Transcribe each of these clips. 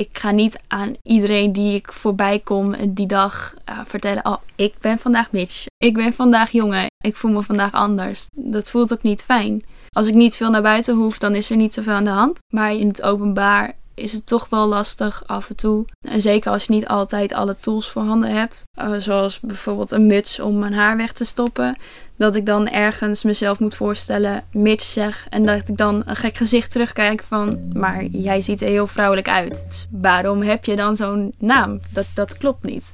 Ik ga niet aan iedereen die ik voorbij kom die dag uh, vertellen: Oh, ik ben vandaag Mitch. Ik ben vandaag jongen. Ik voel me vandaag anders. Dat voelt ook niet fijn. Als ik niet veel naar buiten hoef, dan is er niet zoveel aan de hand. Maar in het openbaar is het toch wel lastig af en toe. En zeker als je niet altijd alle tools voorhanden hebt. Uh, zoals bijvoorbeeld een muts om mijn haar weg te stoppen. Dat ik dan ergens mezelf moet voorstellen, Mitch zeg. En dat ik dan een gek gezicht terugkijk van... Maar jij ziet er heel vrouwelijk uit. Dus waarom heb je dan zo'n naam? Dat, dat klopt niet.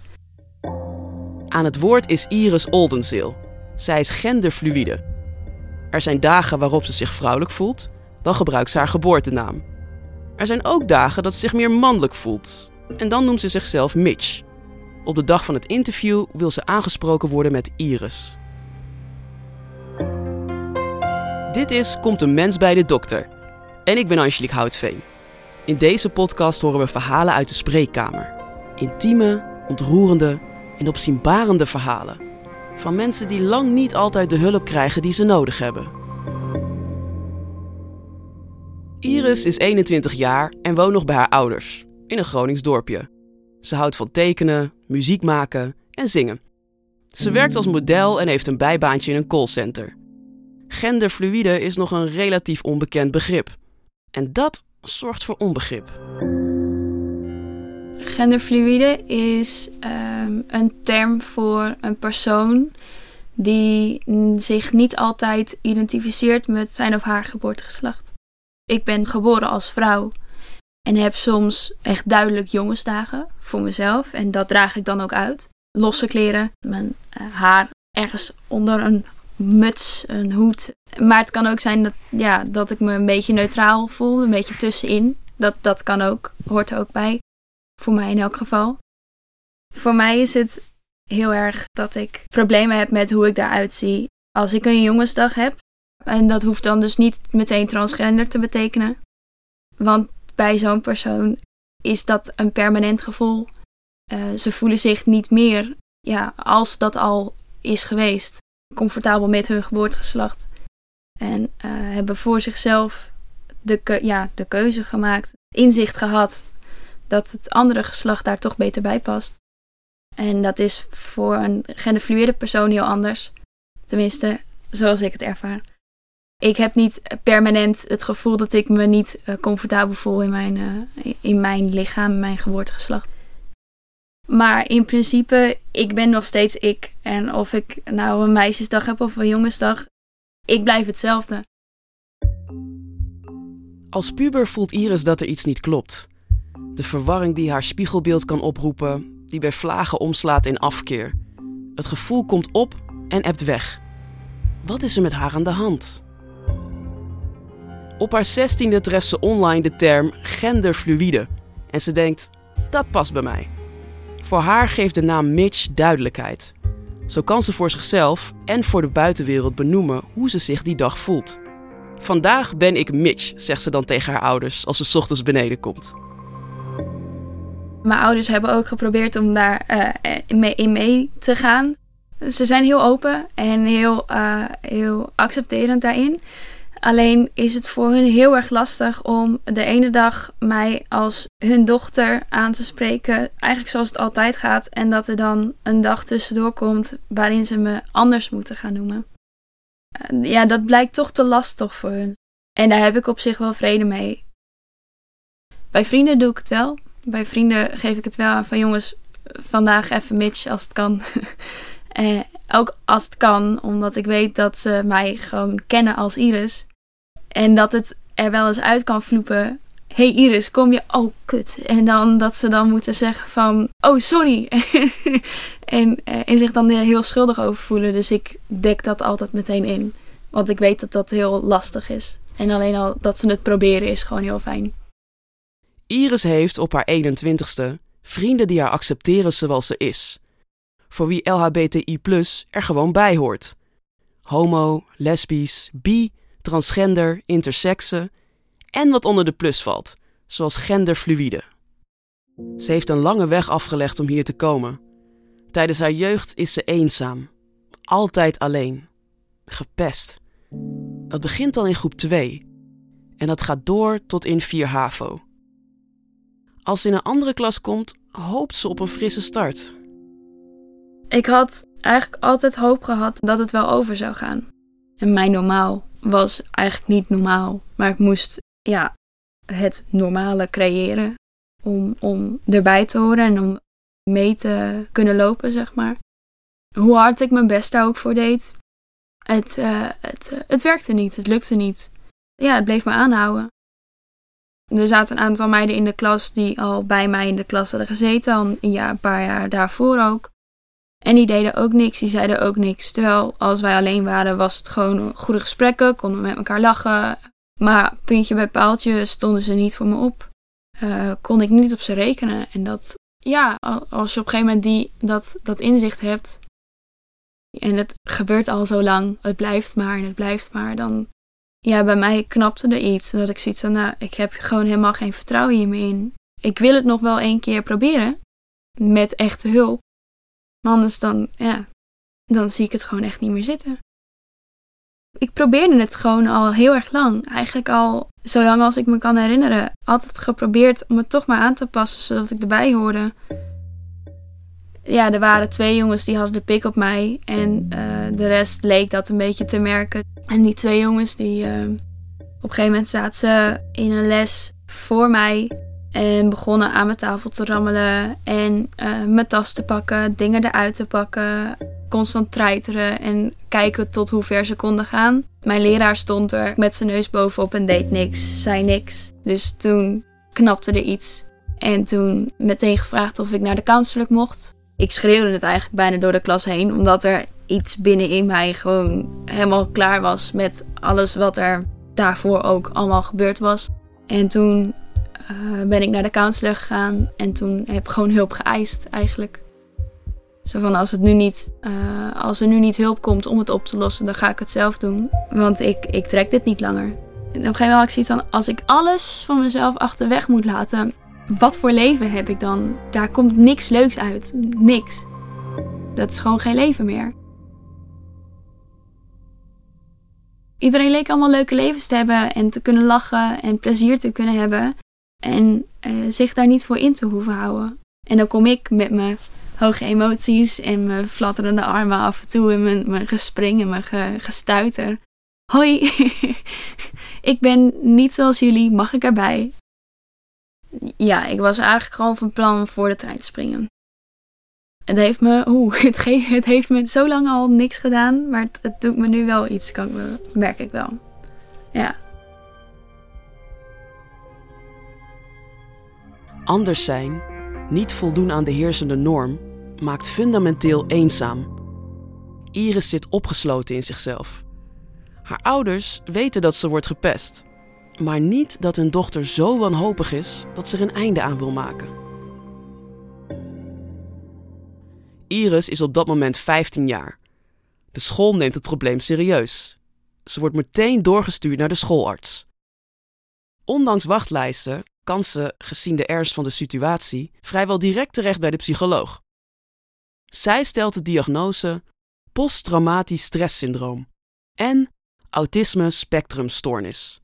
Aan het woord is Iris Oldenzeel. Zij is genderfluïde. Er zijn dagen waarop ze zich vrouwelijk voelt. Dan gebruikt ze haar geboortenaam. Er zijn ook dagen dat ze zich meer mannelijk voelt. En dan noemt ze zichzelf Mitch. Op de dag van het interview wil ze aangesproken worden met Iris. Dit is Komt een mens bij de dokter. En ik ben Angelique Houtveen. In deze podcast horen we verhalen uit de spreekkamer. Intieme, ontroerende en opzienbarende verhalen. Van mensen die lang niet altijd de hulp krijgen die ze nodig hebben. Iris is 21 jaar en woont nog bij haar ouders, in een Gronings dorpje. Ze houdt van tekenen, muziek maken en zingen. Ze werkt als model en heeft een bijbaantje in een callcenter. Genderfluïde is nog een relatief onbekend begrip. En dat zorgt voor onbegrip. Genderfluïde is um, een term voor een persoon die zich niet altijd identificeert met zijn of haar geboortegeslacht. Ik ben geboren als vrouw en heb soms echt duidelijk jongensdagen voor mezelf. En dat draag ik dan ook uit. Losse kleren, mijn uh, haar ergens onder een muts, een hoed. Maar het kan ook zijn dat, ja, dat ik me een beetje neutraal voel, een beetje tussenin. Dat, dat kan ook, hoort er ook bij. Voor mij in elk geval. Voor mij is het heel erg dat ik problemen heb met hoe ik daaruit zie. Als ik een jongensdag heb, en dat hoeft dan dus niet meteen transgender te betekenen. Want bij zo'n persoon is dat een permanent gevoel. Uh, ze voelen zich niet meer, ja, als dat al is geweest, comfortabel met hun geboortegeslacht. En uh, hebben voor zichzelf de, ja, de keuze gemaakt, inzicht gehad dat het andere geslacht daar toch beter bij past. En dat is voor een genderfluïde persoon heel anders. Tenminste, zoals ik het ervaar ik heb niet permanent het gevoel dat ik me niet uh, comfortabel voel in mijn, uh, in mijn lichaam, mijn geboortegeslacht. Maar in principe, ik ben nog steeds ik. En of ik nou een meisjesdag heb of een jongensdag, ik blijf hetzelfde. Als puber voelt Iris dat er iets niet klopt. De verwarring die haar spiegelbeeld kan oproepen, die bij vlagen omslaat in afkeer. Het gevoel komt op en ebt weg. Wat is er met haar aan de hand? Op haar zestiende treft ze online de term genderfluïde en ze denkt, dat past bij mij. Voor haar geeft de naam Mitch duidelijkheid. Zo kan ze voor zichzelf en voor de buitenwereld benoemen hoe ze zich die dag voelt. Vandaag ben ik Mitch, zegt ze dan tegen haar ouders als ze ochtends beneden komt. Mijn ouders hebben ook geprobeerd om daar mee, in mee te gaan. Ze zijn heel open en heel, uh, heel accepterend daarin. Alleen is het voor hun heel erg lastig om de ene dag mij als hun dochter aan te spreken, eigenlijk zoals het altijd gaat, en dat er dan een dag tussendoor komt waarin ze me anders moeten gaan noemen. Eh, ja, dat blijkt toch te lastig voor hun. En daar heb ik op zich wel vrede mee. Bij vrienden doe ik het wel. Bij vrienden geef ik het wel aan van jongens, vandaag even Mitch als het kan. eh, ook als het kan, omdat ik weet dat ze mij gewoon kennen als Iris. En dat het er wel eens uit kan vloepen. hey Iris, kom je? Oh, kut. En dan dat ze dan moeten zeggen van, oh, sorry. en, eh, en zich dan heel schuldig over voelen. Dus ik dek dat altijd meteen in. Want ik weet dat dat heel lastig is. En alleen al dat ze het proberen is gewoon heel fijn. Iris heeft op haar 21ste vrienden die haar accepteren zoals ze is voor wie LHBTI er gewoon bij hoort. Homo, lesbisch, bi, transgender, intersexe en wat onder de plus valt, zoals genderfluïde. Ze heeft een lange weg afgelegd om hier te komen. Tijdens haar jeugd is ze eenzaam, altijd alleen, gepest. Dat begint al in groep 2 en dat gaat door tot in 4 HAVO. Als ze in een andere klas komt, hoopt ze op een frisse start. Ik had eigenlijk altijd hoop gehad dat het wel over zou gaan. En mijn normaal was eigenlijk niet normaal, maar ik moest ja, het normale creëren om, om erbij te horen en om mee te kunnen lopen, zeg maar. Hoe hard ik mijn best daar ook voor deed, het, uh, het, uh, het werkte niet, het lukte niet. Ja, het bleef me aanhouden. Er zaten een aantal meiden in de klas die al bij mij in de klas hadden gezeten, al ja, een paar jaar daarvoor ook. En die deden ook niks, die zeiden ook niks. Terwijl als wij alleen waren, was het gewoon goede gesprekken, konden we met elkaar lachen. Maar puntje bij paaltje stonden ze niet voor me op. Uh, kon ik niet op ze rekenen. En dat, ja, als je op een gegeven moment die, dat, dat inzicht hebt. En het gebeurt al zo lang, het blijft maar en het blijft maar. Dan, ja, bij mij knapte er iets. Dat ik zoiets van, nou, ik heb gewoon helemaal geen vertrouwen hiermee in. Ik wil het nog wel één keer proberen. Met echte hulp. Anders dan, ja, dan zie ik het gewoon echt niet meer zitten. Ik probeerde het gewoon al heel erg lang. Eigenlijk al zolang als ik me kan herinneren. Altijd geprobeerd om het toch maar aan te passen zodat ik erbij hoorde. Ja, er waren twee jongens die hadden de pik op mij. En uh, de rest leek dat een beetje te merken. En die twee jongens die... Uh, op een gegeven moment zaten ze in een les voor mij. En begonnen aan mijn tafel te rammelen. En uh, mijn tas te pakken. Dingen eruit te pakken constant treiteren en kijken tot hoe ver ze konden gaan. Mijn leraar stond er met zijn neus bovenop en deed niks, zei niks. Dus toen knapte er iets. En toen meteen gevraagd of ik naar de counselor mocht. Ik schreeuwde het eigenlijk bijna door de klas heen, omdat er iets binnenin mij gewoon helemaal klaar was met alles wat er daarvoor ook allemaal gebeurd was. En toen uh, ben ik naar de counselor gegaan en toen heb ik gewoon hulp geëist eigenlijk. Zo van als, het nu niet, uh, als er nu niet hulp komt om het op te lossen, dan ga ik het zelf doen. Want ik, ik trek dit niet langer. En op een gegeven moment had ik zoiets van, als ik alles van mezelf achterweg moet laten, wat voor leven heb ik dan? Daar komt niks leuks uit. Niks. Dat is gewoon geen leven meer. Iedereen leek allemaal leuke levens te hebben en te kunnen lachen en plezier te kunnen hebben. En uh, zich daar niet voor in te hoeven houden. En dan kom ik met mijn hoge emoties en mijn flatterende armen af en toe en mijn, mijn gespring en mijn gestuiter. Hoi, ik ben niet zoals jullie, mag ik erbij? Ja, ik was eigenlijk gewoon van plan voor de trein te springen. Het heeft me, oeh, het, het heeft me zo lang al niks gedaan, maar het, het doet me nu wel iets, kan ik, merk ik wel. Ja. Anders zijn, niet voldoen aan de heersende norm, maakt fundamenteel eenzaam. Iris zit opgesloten in zichzelf. Haar ouders weten dat ze wordt gepest, maar niet dat hun dochter zo wanhopig is dat ze er een einde aan wil maken. Iris is op dat moment 15 jaar. De school neemt het probleem serieus. Ze wordt meteen doorgestuurd naar de schoolarts. Ondanks wachtlijsten kan ze, gezien de ernst van de situatie, vrijwel direct terecht bij de psycholoog. Zij stelt de diagnose posttraumatisch stresssyndroom en autisme spectrumstoornis.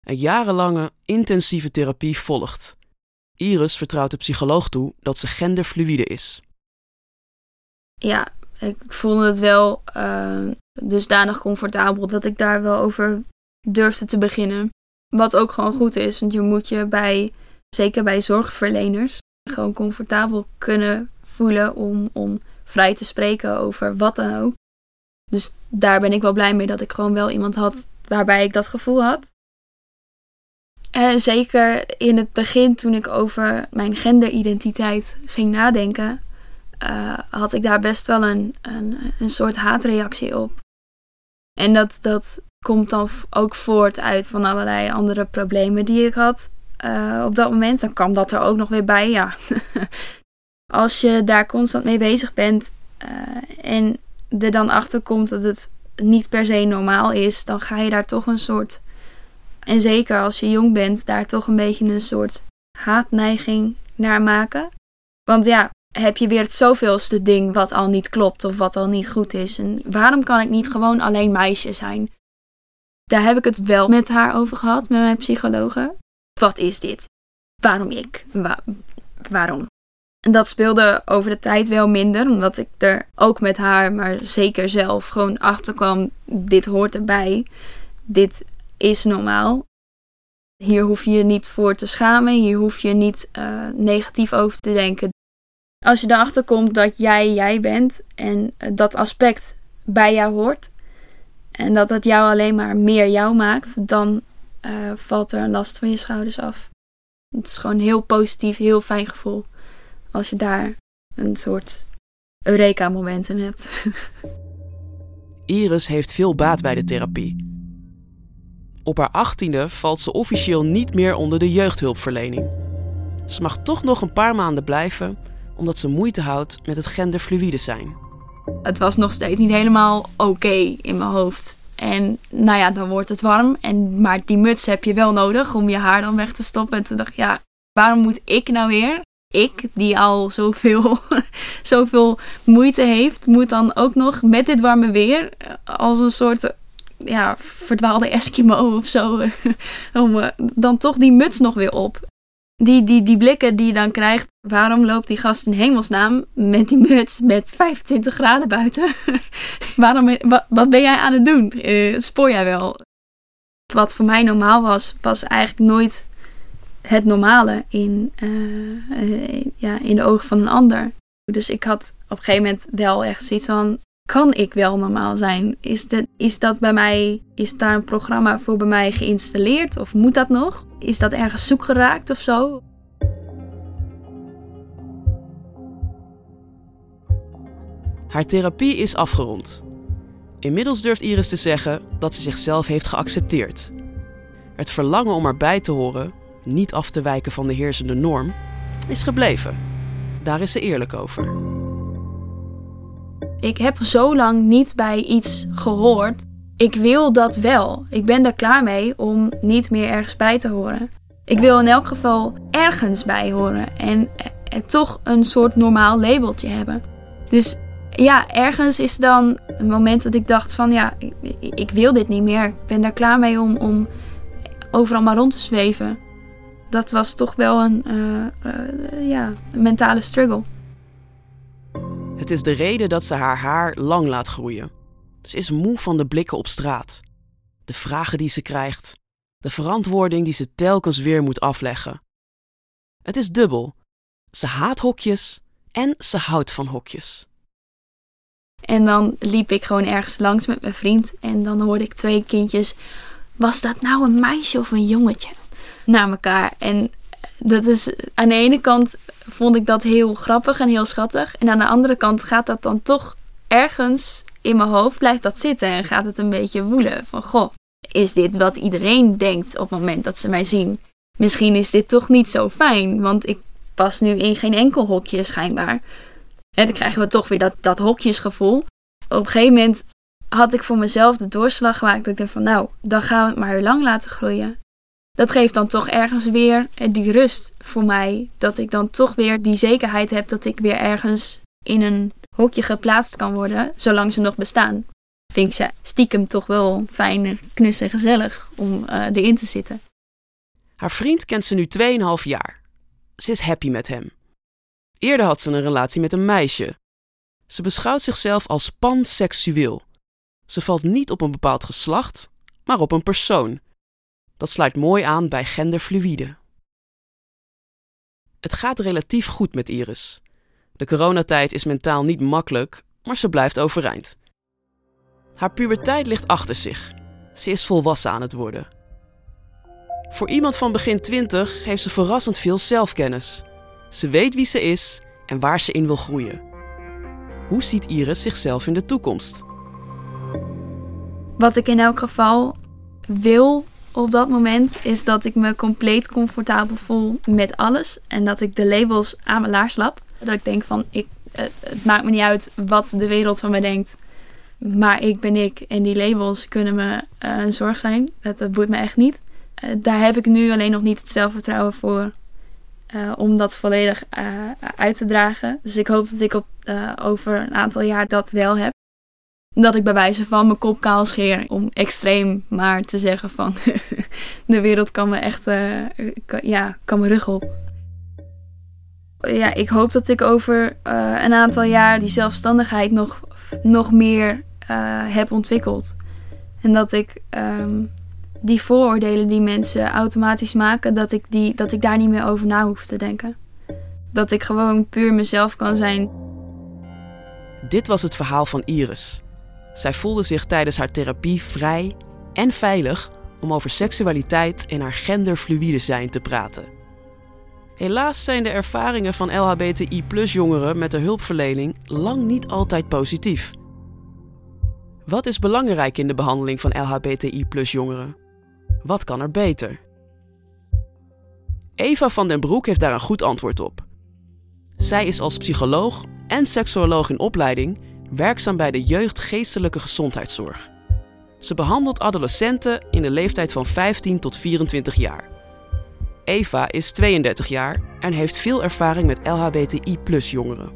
Een jarenlange intensieve therapie volgt. Iris vertrouwt de psycholoog toe dat ze genderfluïde is. Ja, ik voelde het wel uh, dusdanig comfortabel dat ik daar wel over durfde te beginnen. Wat ook gewoon goed is, want je moet je bij, zeker bij zorgverleners, gewoon comfortabel kunnen voelen om, om vrij te spreken over wat dan ook. Dus daar ben ik wel blij mee dat ik gewoon wel iemand had waarbij ik dat gevoel had. En zeker in het begin, toen ik over mijn genderidentiteit ging nadenken, uh, had ik daar best wel een, een, een soort haatreactie op. En dat, dat komt dan ook voort uit van allerlei andere problemen die ik had uh, op dat moment. Dan kwam dat er ook nog weer bij. Ja, als je daar constant mee bezig bent uh, en er dan achter komt dat het niet per se normaal is, dan ga je daar toch een soort, en zeker als je jong bent, daar toch een beetje een soort haatneiging naar maken. Want ja, heb je weer het zoveelste ding wat al niet klopt of wat al niet goed is. En waarom kan ik niet gewoon alleen meisje zijn? Daar heb ik het wel met haar over gehad, met mijn psychologe. Wat is dit? waarom ik? waarom? En dat speelde over de tijd wel minder, omdat ik er ook met haar, maar zeker zelf, gewoon achter kwam: dit hoort erbij. Dit is normaal. Hier hoef je je niet voor te schamen, hier hoef je niet uh, negatief over te denken. Als je erachter komt dat jij jij bent en dat aspect bij jou hoort en dat het jou alleen maar meer jou maakt, dan uh, valt er een last van je schouders af. Het is gewoon een heel positief, heel fijn gevoel als je daar een soort Eureka-moment in hebt. Iris heeft veel baat bij de therapie. Op haar achttiende valt ze officieel niet meer onder de jeugdhulpverlening. Ze mag toch nog een paar maanden blijven, omdat ze moeite houdt met het genderfluïde zijn. Het was nog steeds niet helemaal oké in mijn hoofd. En nou ja, dan wordt het warm. En, maar die muts heb je wel nodig om je haar dan weg te stoppen. En toen dacht ik, ja, waarom moet ik nou weer ik, die al zoveel, zoveel moeite heeft, moet dan ook nog met dit warme weer als een soort ja, verdwaalde Eskimo of zo, om uh, dan toch die muts nog weer op. Die, die, die blikken die je dan krijgt, waarom loopt die gast in hemelsnaam met die muts met 25 graden buiten? waarom, wat, ben jij aan het doen? Uh, spoor jij wel? Wat voor mij normaal was, was eigenlijk nooit het normale in, uh, ja, in de ogen van een ander. Dus ik had op een gegeven moment wel echt zoiets van: kan ik wel normaal zijn? Is, is dat bij mij, is daar een programma voor bij mij geïnstalleerd? Of moet dat nog? Is dat ergens zoek geraakt of zo? Haar therapie is afgerond. Inmiddels durft Iris te zeggen dat ze zichzelf heeft geaccepteerd. Het verlangen om erbij te horen niet af te wijken van de heersende norm, is gebleven. Daar is ze eerlijk over. Ik heb zo lang niet bij iets gehoord. Ik wil dat wel. Ik ben daar klaar mee om niet meer ergens bij te horen. Ik wil in elk geval ergens bij horen en, en toch een soort normaal labeltje hebben. Dus ja, ergens is dan een moment dat ik dacht van ja, ik, ik wil dit niet meer. Ik ben daar klaar mee om, om overal maar rond te zweven dat was toch wel een, uh, uh, ja, een mentale struggle. Het is de reden dat ze haar haar lang laat groeien. Ze is moe van de blikken op straat, de vragen die ze krijgt, de verantwoording die ze telkens weer moet afleggen. Het is dubbel. Ze haat hokjes en ze houdt van hokjes. En dan liep ik gewoon ergens langs met mijn vriend en dan hoorde ik twee kindjes. Was dat nou een meisje of een jongetje? naar elkaar. En dat is, aan de ene kant vond ik dat heel grappig en heel schattig. En aan de andere kant gaat dat dan toch ergens in mijn hoofd blijft dat zitten. En gaat het een beetje woelen van, goh, is dit wat iedereen denkt op het moment dat ze mij zien? Misschien is dit toch niet zo fijn, want ik pas nu in geen enkel hokje schijnbaar. En dan krijgen we toch weer dat, dat hokjesgevoel. Op een gegeven moment had ik voor mezelf de doorslag gemaakt. Dat ik dacht van nou, dan gaan we het maar heel lang laten groeien dat geeft dan toch ergens weer die rust voor mij. Dat ik dan toch weer die zekerheid heb dat ik weer ergens in een hokje geplaatst kan worden, zolang ze nog bestaan. Vind ik ze stiekem toch wel fijn, knus en gezellig om uh, erin te zitten. Haar vriend kent ze nu 2,5 jaar. Ze is happy met hem. Eerder had ze een relatie met een meisje. Ze beschouwt zichzelf als panseksueel. Ze valt niet op een bepaald geslacht, maar op een persoon dat sluit mooi aan bij genderfluïde. Het gaat relatief goed met Iris. De coronatijd is mentaal niet makkelijk, maar ze blijft overeind. Haar puberteit ligt achter zich. Ze is volwassen aan het worden. Voor iemand van begin 20 heeft ze verrassend veel zelfkennis. Ze weet wie ze is en waar ze in wil groeien. Hoe ziet Iris zichzelf in de toekomst? Wat ik in elk geval wil op dat moment is dat ik me compleet comfortabel voel met alles. En dat ik de labels aan mijn laars lap. Dat ik denk van, ik, het maakt me niet uit wat de wereld van mij denkt. Maar ik ben ik en die labels kunnen me uh, een zorg zijn. Dat, boeit me echt niet. Uh, daar heb ik nu alleen nog niet het zelfvertrouwen voor om dat volledig uit te dragen. Dus ik hoop dat ik op, over een aantal jaar dat wel heb. Dat ik bij wijze van mijn kop kaal scheer. Om extreem maar te zeggen van de wereld kan me echt, uh, ja, kan me rug op. Ja, ik hoop dat ik over uh, een aantal jaar die zelfstandigheid nog, nog meer uh, heb ontwikkeld. En dat ik um, die vooroordelen die mensen automatisch maken, dat ik, die, dat ik daar niet meer over na hoef te denken. Dat ik gewoon puur mezelf kan zijn. Dit was het verhaal van Iris. Zij voelde zich tijdens haar therapie vrij en veilig om over seksualiteit en haar genderfluïde zijn te praten. Helaas zijn de ervaringen van LHBTI-jongeren met de hulpverlening lang niet altijd positief. Wat is belangrijk in de behandeling van LHBTI-jongeren? Wat kan er beter? Eva van den Broek heeft daar een goed antwoord op. Zij is als psycholoog en seksuoloog in opleiding werkzaam bij de jeugdgeestelijke gezondheidszorg. Ze behandelt adolescenten in de leeftijd van 15 tot 24 jaar. Eva is 32 jaar en heeft veel ervaring met LHBTI-jongeren.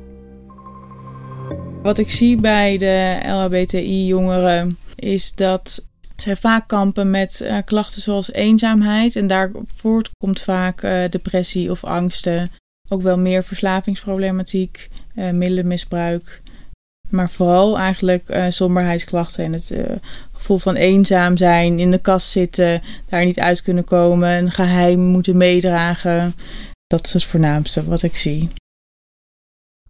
Wat ik zie bij de LHBTI-jongeren is dat zij vaak kampen met uh, klachten zoals eenzaamheid. En daar voortkomt vaak uh, depressie of angsten. Ook wel meer verslavingsproblematiek, uh, middelenmisbruik. Maar vooral eigenlijk somberheidsklachten en het gevoel van eenzaam zijn, in de kast zitten, daar niet uit kunnen komen, een geheim moeten meedragen. Dat is het voornaamste wat ik zie.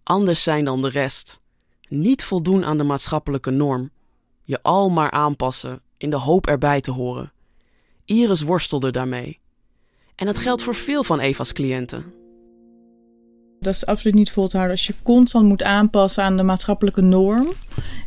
Anders zijn dan de rest. Niet voldoen aan de maatschappelijke norm. Je al maar aanpassen in de hoop erbij te horen. Iris worstelde daarmee. En dat geldt voor veel van Eva's cliënten. Dat is absoluut niet vol te houden. Als je constant moet aanpassen aan de maatschappelijke norm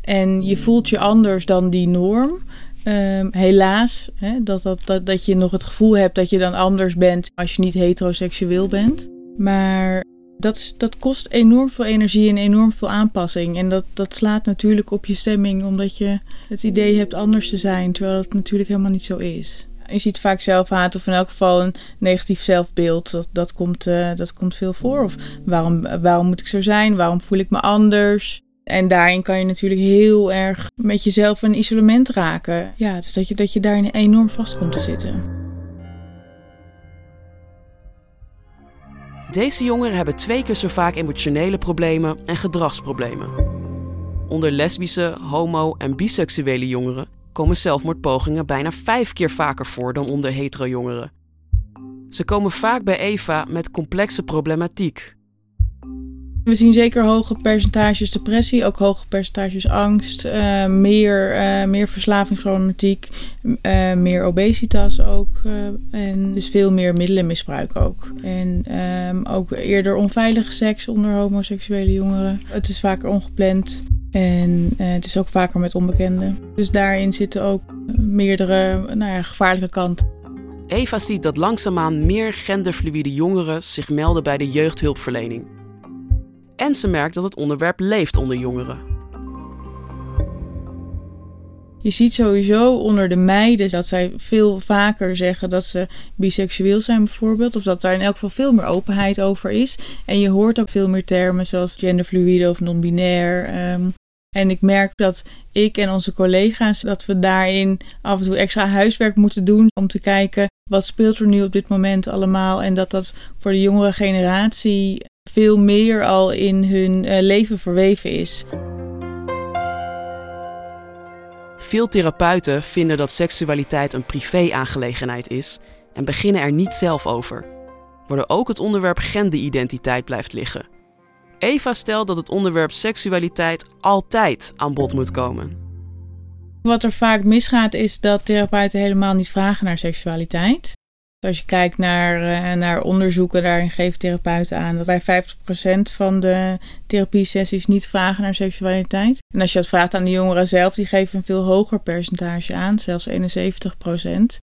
en je voelt je anders dan die norm, um, helaas, hè, dat, dat, dat, dat je nog het gevoel hebt dat je dan anders bent als je niet heteroseksueel bent. Maar dat, dat kost enorm veel energie en enorm veel aanpassing. En dat, dat slaat natuurlijk op je stemming, omdat je het idee hebt anders te zijn, terwijl het natuurlijk helemaal niet zo is. Je ziet vaak zelfhaat of in elk geval een negatief zelfbeeld. Dat, dat, komt, uh, dat komt veel voor. Of waarom, waarom moet ik zo zijn? Waarom voel ik me anders? En daarin kan je natuurlijk heel erg met jezelf in isolement raken. Ja, dus dat je, dat je daarin enorm vast komt te zitten. Deze jongeren hebben twee keer zo vaak emotionele problemen en gedragsproblemen. Onder lesbische, homo- en biseksuele jongeren komen zelfmoordpogingen bijna vijf keer vaker voor dan onder hetero jongeren. Ze komen vaak bij Eva met complexe problematiek, we zien zeker hoge percentages depressie, ook hoge percentages angst, uh, meer, uh, meer verslavingsproblematiek, uh, meer obesitas ook. en dus veel meer middelenmisbruik ook. En um, ook eerder onveilige seks onder homoseksuele jongeren. Het is vaker ongepland. En het is ook vaker met onbekenden. Dus daarin zitten ook meerdere nou ja, gevaarlijke kanten. Eva ziet dat langzaamaan meer genderfluïde jongeren zich melden bij de jeugdhulpverlening. En ze merkt dat het onderwerp leeft onder jongeren. Je ziet sowieso onder de meiden dat zij veel vaker zeggen dat ze biseksueel zijn bijvoorbeeld. Of dat daar in elk geval veel meer openheid over is. En je hoort ook veel meer termen zoals genderfluide of non-binair. Ehm, en ik merk dat ik en onze collega's, dat we daarin af en toe extra huiswerk moeten doen om te kijken wat speelt er nu op dit moment allemaal. En dat dat voor de jongere generatie veel meer al in hun uh, leven verweven is. Veel therapeuten vinden dat seksualiteit een privé-aangelegenheid is en beginnen er niet zelf over, waardoor ook het onderwerp genderidentiteit blijft liggen. Eva stelt dat het onderwerp seksualiteit altijd aan bod moet komen. Wat er vaak misgaat is dat therapeuten helemaal niet vragen naar seksualiteit. Als je kijkt naar, uh, naar onderzoeken, daarin geven therapeuten aan dat bij 50% van de therapiesessies niet vragen naar seksualiteit. En als je dat vraagt aan de jongeren zelf, die geven een veel hoger percentage aan, zelfs 71%.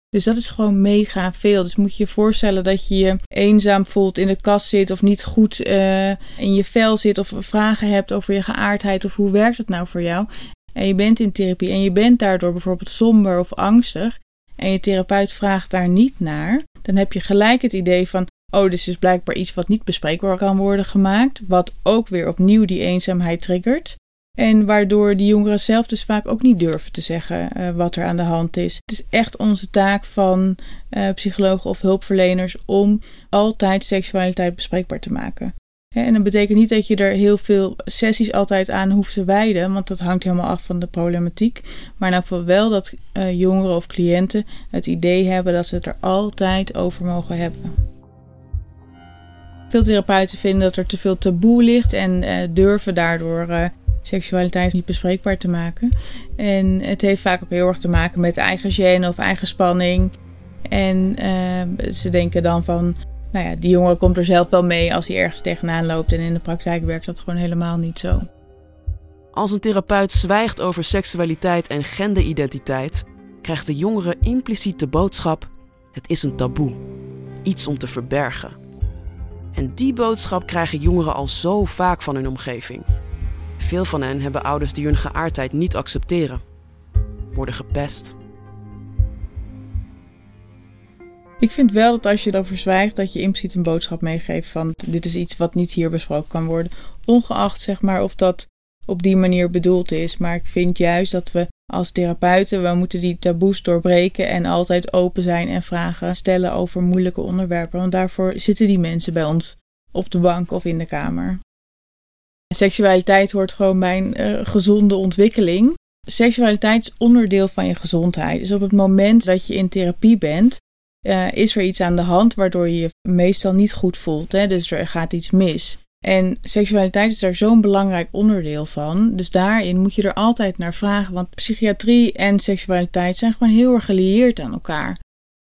Dus dat is gewoon mega veel. Dus moet je je voorstellen dat je je eenzaam voelt, in de kast zit of niet goed uh, in je vel zit of vragen hebt over je geaardheid of hoe werkt het nou voor jou. En je bent in therapie en je bent daardoor bijvoorbeeld somber of angstig en je therapeut vraagt daar niet naar, dan heb je gelijk het idee van: oh, dit is blijkbaar iets wat niet bespreekbaar kan worden gemaakt, wat ook weer opnieuw die eenzaamheid triggert. En waardoor die jongeren zelf dus vaak ook niet durven te zeggen uh, wat er aan de hand is. Het is echt onze taak van uh, psychologen of hulpverleners om altijd seksualiteit bespreekbaar te maken. En dat betekent niet dat je er heel veel sessies altijd aan hoeft te wijden, want dat hangt helemaal af van de problematiek. Maar in elk wel dat uh, jongeren of cliënten het idee hebben dat ze het er altijd over mogen hebben. Veel therapeuten vinden dat er te veel taboe ligt en uh, durven daardoor uh, seksualiteit niet bespreekbaar te maken. En het heeft vaak ook heel erg te maken met eigen gêne of eigen spanning. En ze denken dan van, nou ja, die jongen komt er zelf wel mee als hij ergens tegenaan loopt. En in de praktijk werkt dat gewoon helemaal niet zo. Als een therapeut zwijgt over seksualiteit en genderidentiteit, krijgt de jongere impliciet de boodschap: het is een taboe, iets om te verbergen. En die boodschap krijgen jongeren al zo vaak van hun omgeving. Veel van hen hebben ouders die hun geaardheid niet accepteren, worden gepest Ik vind wel dat als je erover zwijgt, dat je impliciet een boodschap meegeeft van dit is iets wat niet hier besproken kan worden. Ongeacht zeg maar of dat op die manier bedoeld is. Maar ik vind juist dat we als therapeuten, we moeten die taboes doorbreken en altijd open zijn en vragen stellen over moeilijke onderwerpen. Want daarvoor zitten die mensen bij ons op de bank of in de kamer. Seksualiteit hoort gewoon bij een uh, gezonde ontwikkeling. Seksualiteit is onderdeel van je gezondheid. Dus op het moment dat je in therapie bent, uh, is er iets aan de hand waardoor je je meestal niet goed voelt. Hè? Dus er gaat iets mis. En seksualiteit is daar zo'n belangrijk onderdeel van. Dus daarin moet je er altijd naar vragen. Want psychiatrie en seksualiteit zijn gewoon heel erg gelieerd aan elkaar.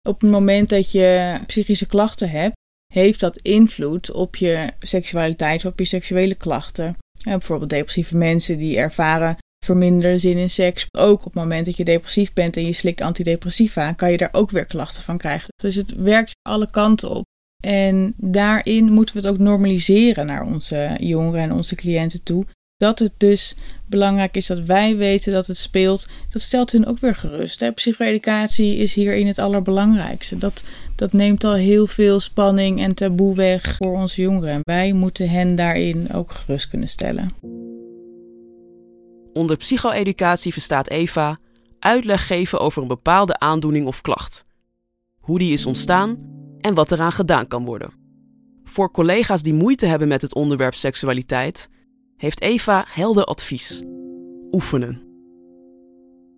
Op het moment dat je psychische klachten hebt, heeft dat invloed op je seksualiteit, op je seksuele klachten. bijvoorbeeld depressieve mensen die ervaren verminderde zin in seks. Ook op het moment dat je depressief bent en je slikt antidepressiva, kan je daar ook weer klachten van krijgen. Dus het werkt alle kanten op. En daarin moeten we het ook normaliseren naar onze jongeren en onze cliënten toe. Dat het dus belangrijk is dat wij weten dat het speelt. Dat stelt hun ook weer gerust. Hè? Psycho-educatie is hierin het allerbelangrijkste. Dat, dat neemt al heel veel spanning en taboe weg voor onze jongeren. En wij moeten hen daarin ook gerust kunnen stellen. Onder psycho-educatie verstaat Eva uitleg geven over een bepaalde aandoening of klacht. Hoe die is ontstaan en wat eraan gedaan kan worden. Voor collega's die moeite hebben met het onderwerp seksualiteit, heeft Eva helder advies. Oefenen.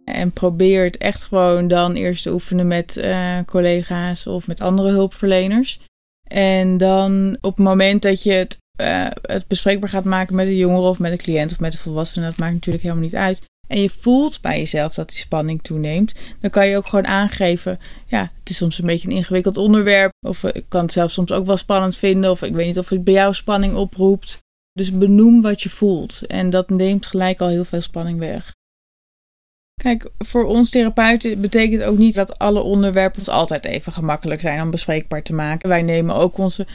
En probeert echt gewoon dan eerst te oefenen met uh, collega's of met andere hulpverleners. En dan op het moment dat je het uh, het bespreekbaar gaat maken met een jongere of met een cliënt of met een volwassene, dat maakt natuurlijk helemaal niet uit. En je voelt bij jezelf dat die spanning toeneemt, dan kan je ook gewoon aangeven: ja, het is soms een beetje een ingewikkeld onderwerp. Of ik kan het zelf soms ook wel spannend vinden. Of ik weet niet of het bij jou spanning oproept. Dus benoem wat je voelt. En dat neemt gelijk al heel veel spanning weg. Kijk, voor ons therapeuten betekent ook niet dat alle onderwerpen altijd even gemakkelijk zijn om bespreekbaar te maken. Wij nemen ook onze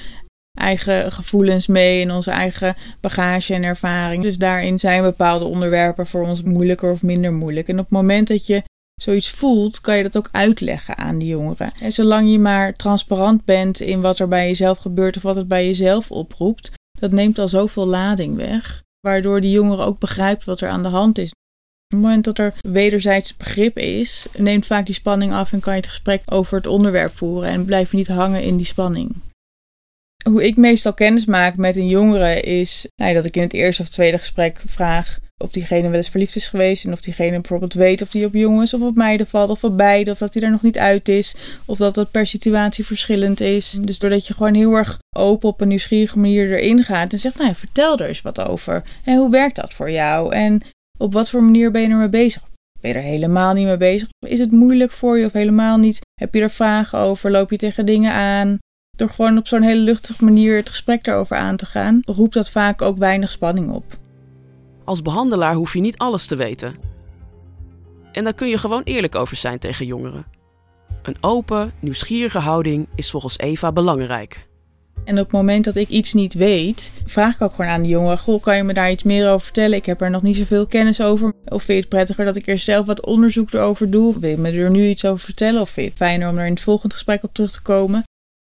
eigen gevoelens mee en onze eigen bagage en ervaring. Dus daarin zijn bepaalde onderwerpen voor ons moeilijker of minder moeilijk. En op het moment dat je zoiets voelt, kan je dat ook uitleggen aan die jongeren. En zolang je maar transparant bent in wat er bij jezelf gebeurt of wat het bij jezelf oproept, dat neemt al zoveel lading weg, waardoor die jongere ook begrijpt wat er aan de hand is. Op het moment dat er wederzijds begrip is, neemt vaak die spanning af en kan je het gesprek over het onderwerp voeren en blijf je niet hangen in die spanning. Hoe ik meestal kennis maak met een jongere is nou, dat ik in het eerste of tweede gesprek vraag of diegene wel eens verliefd is geweest. En of diegene bijvoorbeeld weet of die op jongens of op meiden valt of op beide. Of dat hij er nog niet uit is. Of dat dat per situatie verschillend is. Dus doordat je gewoon heel erg open op een nieuwsgierige manier erin gaat. En zegt, nou vertel er eens wat over. En hoe werkt dat voor jou? En op wat voor manier ben je ermee bezig? Ben je er helemaal niet mee bezig? Is het moeilijk voor je of helemaal niet? Heb je er vragen over? Loop je tegen dingen aan? Door gewoon op zo'n hele luchtige manier het gesprek daarover aan te gaan, roept dat vaak ook weinig spanning op. Als behandelaar hoef je niet alles te weten. En daar kun je gewoon eerlijk over zijn tegen jongeren. Een open, nieuwsgierige houding is volgens Eva belangrijk. En op het moment dat ik iets niet weet, vraag ik ook gewoon aan de jongen: Goh, kan je me daar iets meer over vertellen? Ik heb er nog niet zoveel kennis over. Of vind je het prettiger dat ik er zelf wat onderzoek erover doe? Wil je me er nu iets over vertellen? Of vind je het fijner om er in het volgende gesprek op terug te komen?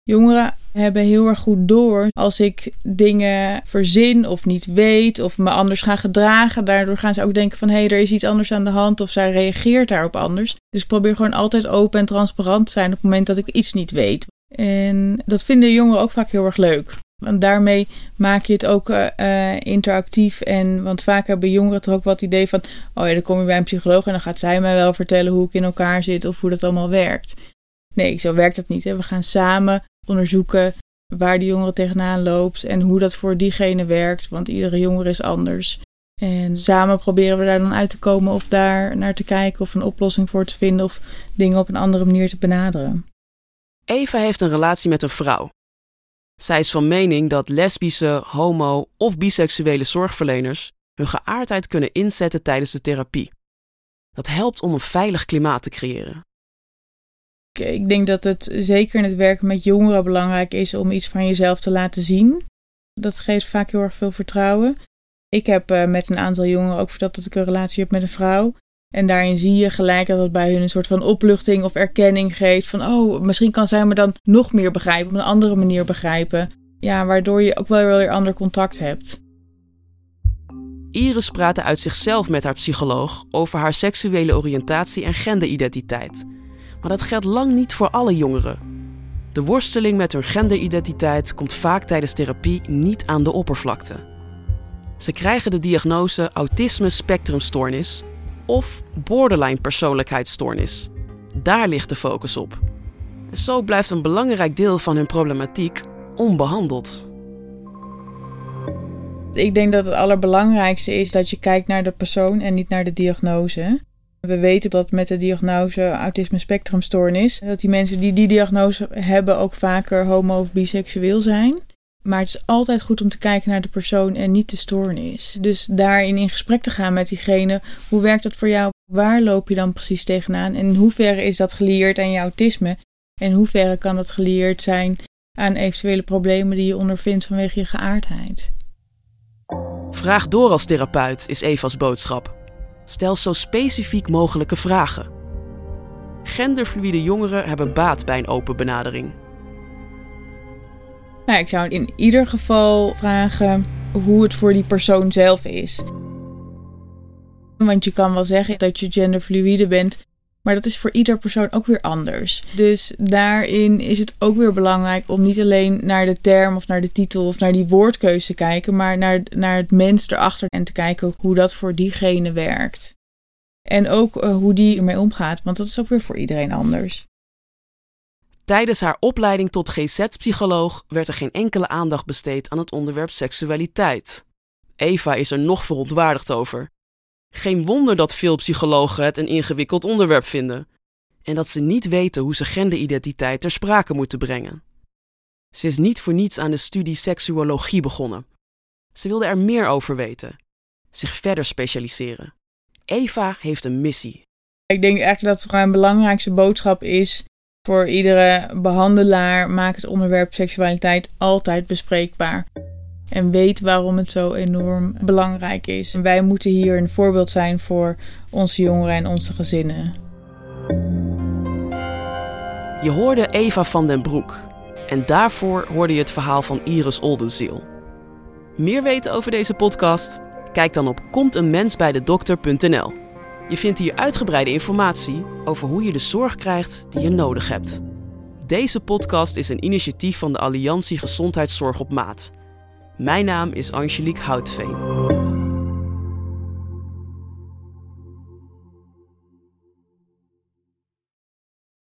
Jongeren hebben heel erg goed door als ik dingen verzin of niet weet of me anders ga gedragen. Daardoor gaan ze ook denken van hé, hey, er is iets anders aan de hand of zij reageert daarop anders. Dus ik probeer gewoon altijd open en transparant te zijn op het moment dat ik iets niet weet. En dat vinden jongeren ook vaak heel erg leuk. Want daarmee maak je het ook uh, interactief. En, want vaak hebben jongeren toch ook wat idee van: oh ja, dan kom je bij een psycholoog en dan gaat zij mij wel vertellen hoe ik in elkaar zit of hoe dat allemaal werkt. Nee, zo werkt dat niet. Hè. We gaan samen onderzoeken waar die jongere tegenaan loopt en hoe dat voor diegene werkt, want iedere jongere is anders. En samen proberen we daar dan uit te komen of daar naar te kijken of een oplossing voor te vinden of dingen op een andere manier te benaderen. Eva heeft een relatie met een vrouw. Zij is van mening dat lesbische, homo of biseksuele zorgverleners hun geaardheid kunnen inzetten tijdens de therapie. Dat helpt om een veilig klimaat te creëren. Ik denk dat het zeker in het werken met jongeren belangrijk is om iets van jezelf te laten zien. Dat geeft vaak heel erg veel vertrouwen. Ik heb uh, met een aantal jongeren ook verteld dat ik een relatie heb met een vrouw. En daarin zie je gelijk dat het bij hun een soort van opluchting of erkenning geeft. Van oh, misschien kan zij me dan nog meer begrijpen, op een andere manier begrijpen. Ja, waardoor je ook wel weer ander contact hebt. Iris praatte uit zichzelf met haar psycholoog over haar seksuele oriëntatie en genderidentiteit. Maar dat geldt lang niet voor alle jongeren. De worsteling met hun genderidentiteit komt vaak tijdens therapie niet aan de oppervlakte. Ze krijgen de diagnose autisme spectrumstoornis of borderline persoonlijkheidsstoornis. Daar ligt de focus op. En zo blijft een belangrijk deel van hun problematiek onbehandeld. Ik denk dat het allerbelangrijkste is dat je kijkt naar de persoon en niet naar de diagnose. We weten dat met de diagnose autisme spectrumstoornis, dat die mensen die die diagnose hebben ook vaker homo of biseksueel zijn. Maar het is altijd goed om te kijken naar de persoon en niet de stoornis. Dus daarin in gesprek te gaan met diegene. Hoe werkt dat voor jou? Waar loop je dan precies tegenaan? En in hoeverre is dat geleerd aan je autisme? En in hoeverre kan dat geleerd zijn aan eventuele problemen die je ondervindt vanwege je geaardheid? Vraag door als therapeut is Eva's boodschap. Stel zo specifiek mogelijke vragen. Genderfluide jongeren hebben baat bij een open benadering. Nou, ik zou in ieder geval vragen hoe het voor die persoon zelf is. Want je kan wel zeggen dat je genderfluide bent, maar dat is voor ieder persoon ook weer anders. Dus daarin is het ook weer belangrijk om niet alleen naar de term of naar de titel of naar die woordkeuze te kijken, maar naar, naar het mens erachter en te kijken hoe dat voor diegene werkt. En ook uh, hoe die ermee omgaat, want dat is ook weer voor iedereen anders. Tijdens haar opleiding tot GZ-psycholoog werd er geen enkele aandacht besteed aan het onderwerp seksualiteit. Eva is er nog verontwaardigd over. Geen wonder dat veel psychologen het een ingewikkeld onderwerp vinden en dat ze niet weten hoe ze genderidentiteit ter sprake moeten brengen. Ze is niet voor niets aan de studie seksuologie begonnen. Ze wilde er meer over weten, zich verder specialiseren. Eva heeft een missie. Ik denk eigenlijk dat mijn belangrijkste boodschap is voor iedere behandelaar: maak het onderwerp seksualiteit altijd bespreekbaar. En weet waarom het zo enorm belangrijk is. En wij moeten hier een voorbeeld zijn voor onze jongeren en onze gezinnen. Je hoorde Eva van den Broek. En daarvoor hoorde je het verhaal van Iris Oldenziel. Meer weten over deze podcast? Kijk dan op komteenmensbijdedokter.nl. Je vindt hier uitgebreide informatie over hoe je de zorg krijgt die je nodig hebt. Deze podcast is een initiatief van de Alliantie Gezondheidszorg op Maat. Mijn naam is Angelique Houtveen.